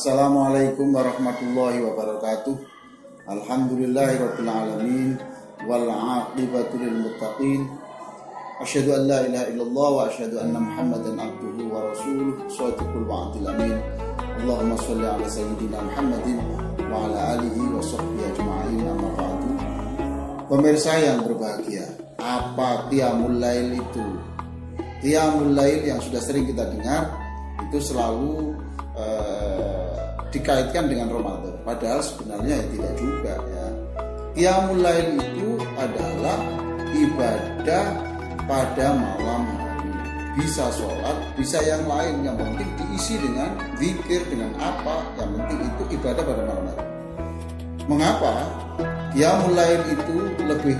Assalamualaikum warahmatullahi wabarakatuh. Alhamdulillahirabbil alamin wal aqibatu lil muttaqin. Asyhadu an la ilaha illallah wa asyhadu anna Muhammadan abduhu wa rasuluh shadiqul wa'dil amin. Allahumma shalli ala sayyidina Muhammadin wa ala alihi wa sahbihi ajma'in amma ba'du. Pemirsa yang berbahagia, apa qiyamul lail itu? Qiyamul lail yang sudah sering kita dengar itu selalu dikaitkan dengan Ramadan. Padahal sebenarnya ya tidak juga ya. Qiyamul lail itu adalah ibadah pada malam hari. Bisa sholat, bisa yang lain. Yang penting diisi dengan zikir, dengan apa. Yang penting itu ibadah pada malam hari. Mengapa? Qiyamul lail itu lebih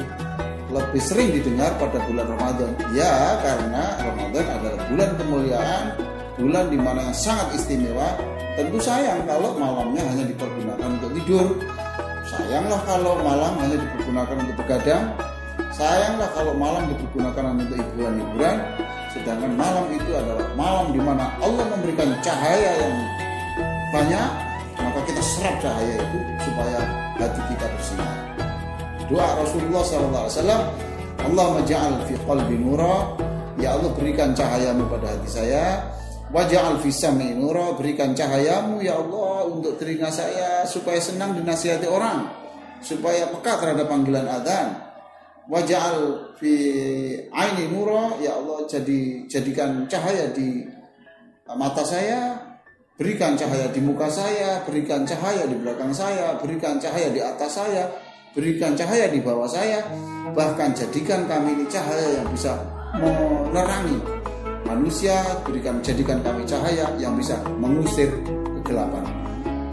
lebih sering didengar pada bulan Ramadan. Ya, karena Ramadan adalah bulan kemuliaan, bulan di mana yang sangat istimewa. Tentu sayang kalau malamnya hanya dipergunakan untuk tidur. Sayanglah kalau malam hanya dipergunakan untuk begadang. Sayanglah kalau malam dipergunakan untuk hiburan-hiburan. Sedangkan malam itu adalah malam di mana Allah memberikan cahaya yang banyak, maka kita serap cahaya itu supaya hati kita bersinar doa Rasulullah SAW Allah maja'al fi qalbi nura Ya Allah berikan cahayamu pada hati saya Waja'al fi sami nura Berikan cahayamu ya Allah Untuk telinga saya Supaya senang dinasihati orang Supaya peka terhadap panggilan adhan Waja'al fi aini Ya Allah jadi jadikan cahaya di mata saya Berikan cahaya di muka saya Berikan cahaya di belakang saya Berikan cahaya di atas saya berikan cahaya di bawah saya, bahkan jadikan kami ini cahaya yang bisa menerangi manusia, berikan jadikan kami cahaya yang bisa mengusir kegelapan.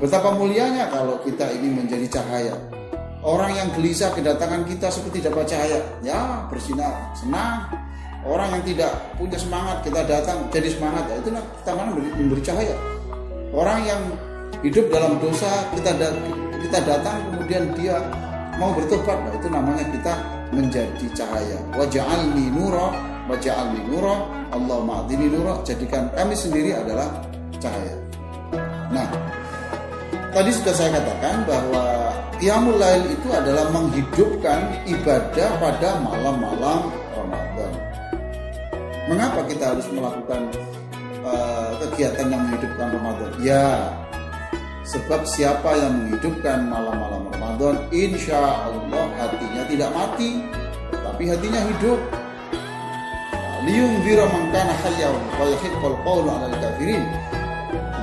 Betapa mulianya kalau kita ini menjadi cahaya. Orang yang gelisah kedatangan kita seperti dapat cahaya, ya bersinar, senang. Orang yang tidak punya semangat kita datang jadi semangat, ya itulah kita mana memberi, memberi cahaya. Orang yang hidup dalam dosa kita kita datang kemudian dia mau bertobat nah itu namanya kita menjadi cahaya waja'alni nura waja'alni nura Allah ma'adini nura jadikan kami sendiri adalah cahaya. Nah tadi sudah saya katakan bahwa Qiyamul Lail itu adalah menghidupkan ibadah pada malam-malam Ramadan. Mengapa kita harus melakukan uh, kegiatan yang menghidupkan Ramadan? Ya Sebab siapa yang menghidupkan malam-malam Ramadan, insya Allah hatinya tidak mati, tapi hatinya hidup. Liung vira mangkana hayyaw wa yahiqqal qawlu 'alal kafirin.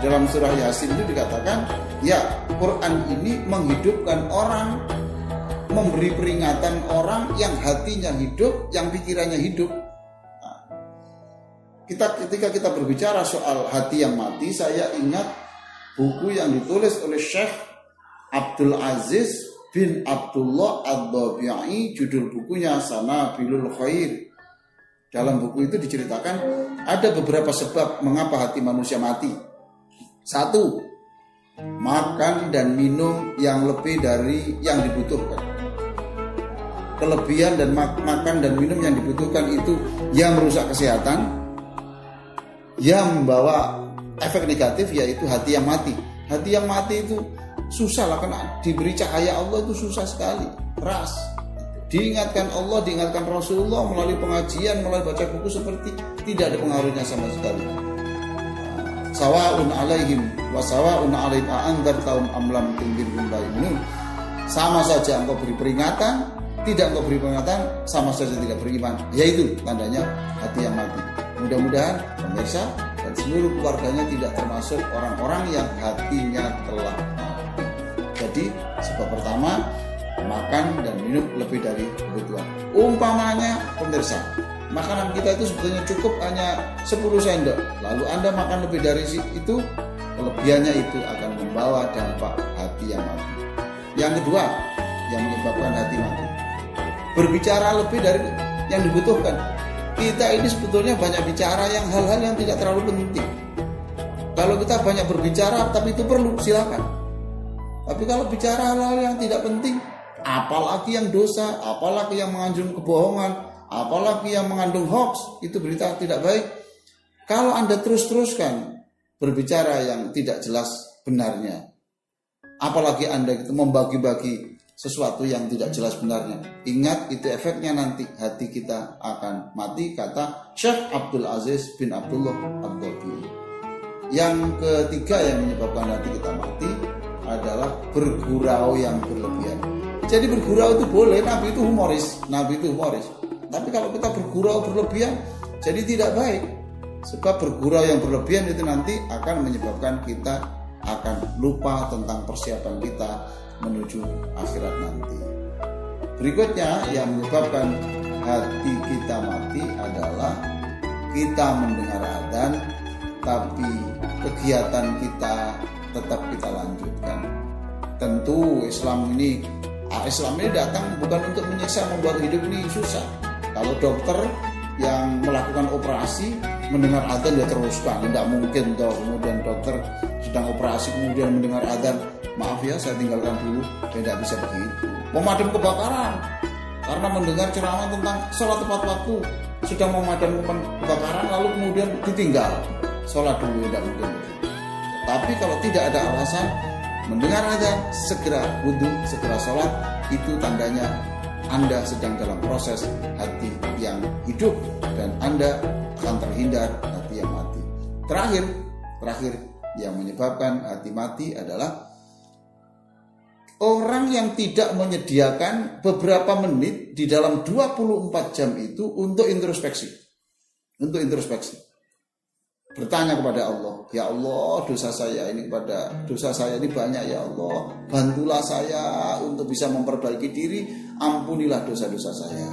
Dalam surah Yasin itu dikatakan, ya Quran ini menghidupkan orang, memberi peringatan orang yang hatinya hidup, yang pikirannya hidup. Nah, kita ketika kita berbicara soal hati yang mati, saya ingat buku yang ditulis oleh Syekh Abdul Aziz bin Abdullah Ad-Dabi'i judul bukunya Sana Bilul Khair dalam buku itu diceritakan ada beberapa sebab mengapa hati manusia mati satu makan dan minum yang lebih dari yang dibutuhkan kelebihan dan mak makan dan minum yang dibutuhkan itu yang merusak kesehatan yang membawa efek negatif yaitu hati yang mati. Hati yang mati itu susah lah karena diberi cahaya Allah itu susah sekali, keras. Diingatkan Allah, diingatkan Rasulullah melalui pengajian, melalui baca buku seperti tidak ada pengaruhnya sama sekali. Sawaun alaihim wa sawaun alaihim a'andar tahun amlam tundirhum laimunun. Sama saja engkau beri peringatan, tidak engkau beri peringatan, sama saja tidak beriman. Yaitu tandanya hati yang mati. Mudah-mudahan pemirsa dan seluruh keluarganya tidak termasuk orang-orang yang hatinya telah mati. Jadi sebab pertama makan dan minum lebih dari kebutuhan. Umpamanya pemirsa, makanan kita itu sebetulnya cukup hanya 10 sendok. Lalu Anda makan lebih dari itu, kelebihannya itu akan membawa dampak hati yang mati. Yang kedua, yang menyebabkan hati mati. Berbicara lebih dari yang dibutuhkan kita ini sebetulnya banyak bicara yang hal-hal yang tidak terlalu penting. Kalau kita banyak berbicara tapi itu perlu silakan. Tapi kalau bicara hal-hal yang tidak penting, apalagi yang dosa, apalagi yang mengandung kebohongan, apalagi yang mengandung hoax, itu berita tidak baik. Kalau Anda terus-teruskan berbicara yang tidak jelas benarnya. Apalagi Anda itu membagi-bagi sesuatu yang tidak jelas benarnya. Ingat itu efeknya nanti hati kita akan mati kata Syekh Abdul Aziz bin Abdullah Abdul Yang ketiga yang menyebabkan hati kita mati adalah bergurau yang berlebihan. Jadi bergurau itu boleh, Nabi itu humoris, Nabi itu humoris. Tapi kalau kita bergurau berlebihan, jadi tidak baik. Sebab bergurau yang berlebihan itu nanti akan menyebabkan kita akan lupa tentang persiapan kita menuju akhirat nanti. Berikutnya yang menyebabkan hati kita mati adalah kita mendengar adzan tapi kegiatan kita tetap kita lanjutkan. Tentu Islam ini ah, Islam ini datang bukan untuk menyiksa membuat hidup ini susah. Kalau dokter yang melakukan operasi mendengar adzan dia teruskan tidak mungkin toh kemudian dokter sedang operasi kemudian mendengar adzan maaf ya saya tinggalkan dulu. Tidak bisa begitu. Memadam kebakaran. Karena mendengar ceramah tentang sholat tepat waktu. Sedang memadamkan kebakaran lalu kemudian ditinggal. Sholat dulu tidak mungkin. Tapi kalau tidak ada alasan mendengar adzan segera wudhu segera sholat itu tandanya anda sedang dalam proses hati yang hidup dan Anda akan terhindar hati yang mati. Terakhir, terakhir yang menyebabkan hati mati adalah orang yang tidak menyediakan beberapa menit di dalam 24 jam itu untuk introspeksi. Untuk introspeksi bertanya kepada Allah, ya Allah dosa saya ini pada dosa saya ini banyak ya Allah, bantulah saya untuk bisa memperbaiki diri, ampunilah dosa-dosa saya.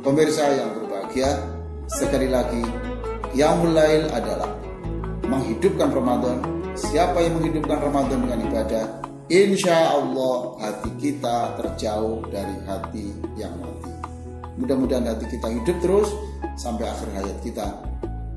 Pemirsa yang berbahagia, sekali lagi yang mulai adalah menghidupkan Ramadan. Siapa yang menghidupkan Ramadan dengan ibadah, insya Allah hati kita terjauh dari hati yang mati. Mudah-mudahan hati kita hidup terus sampai akhir hayat kita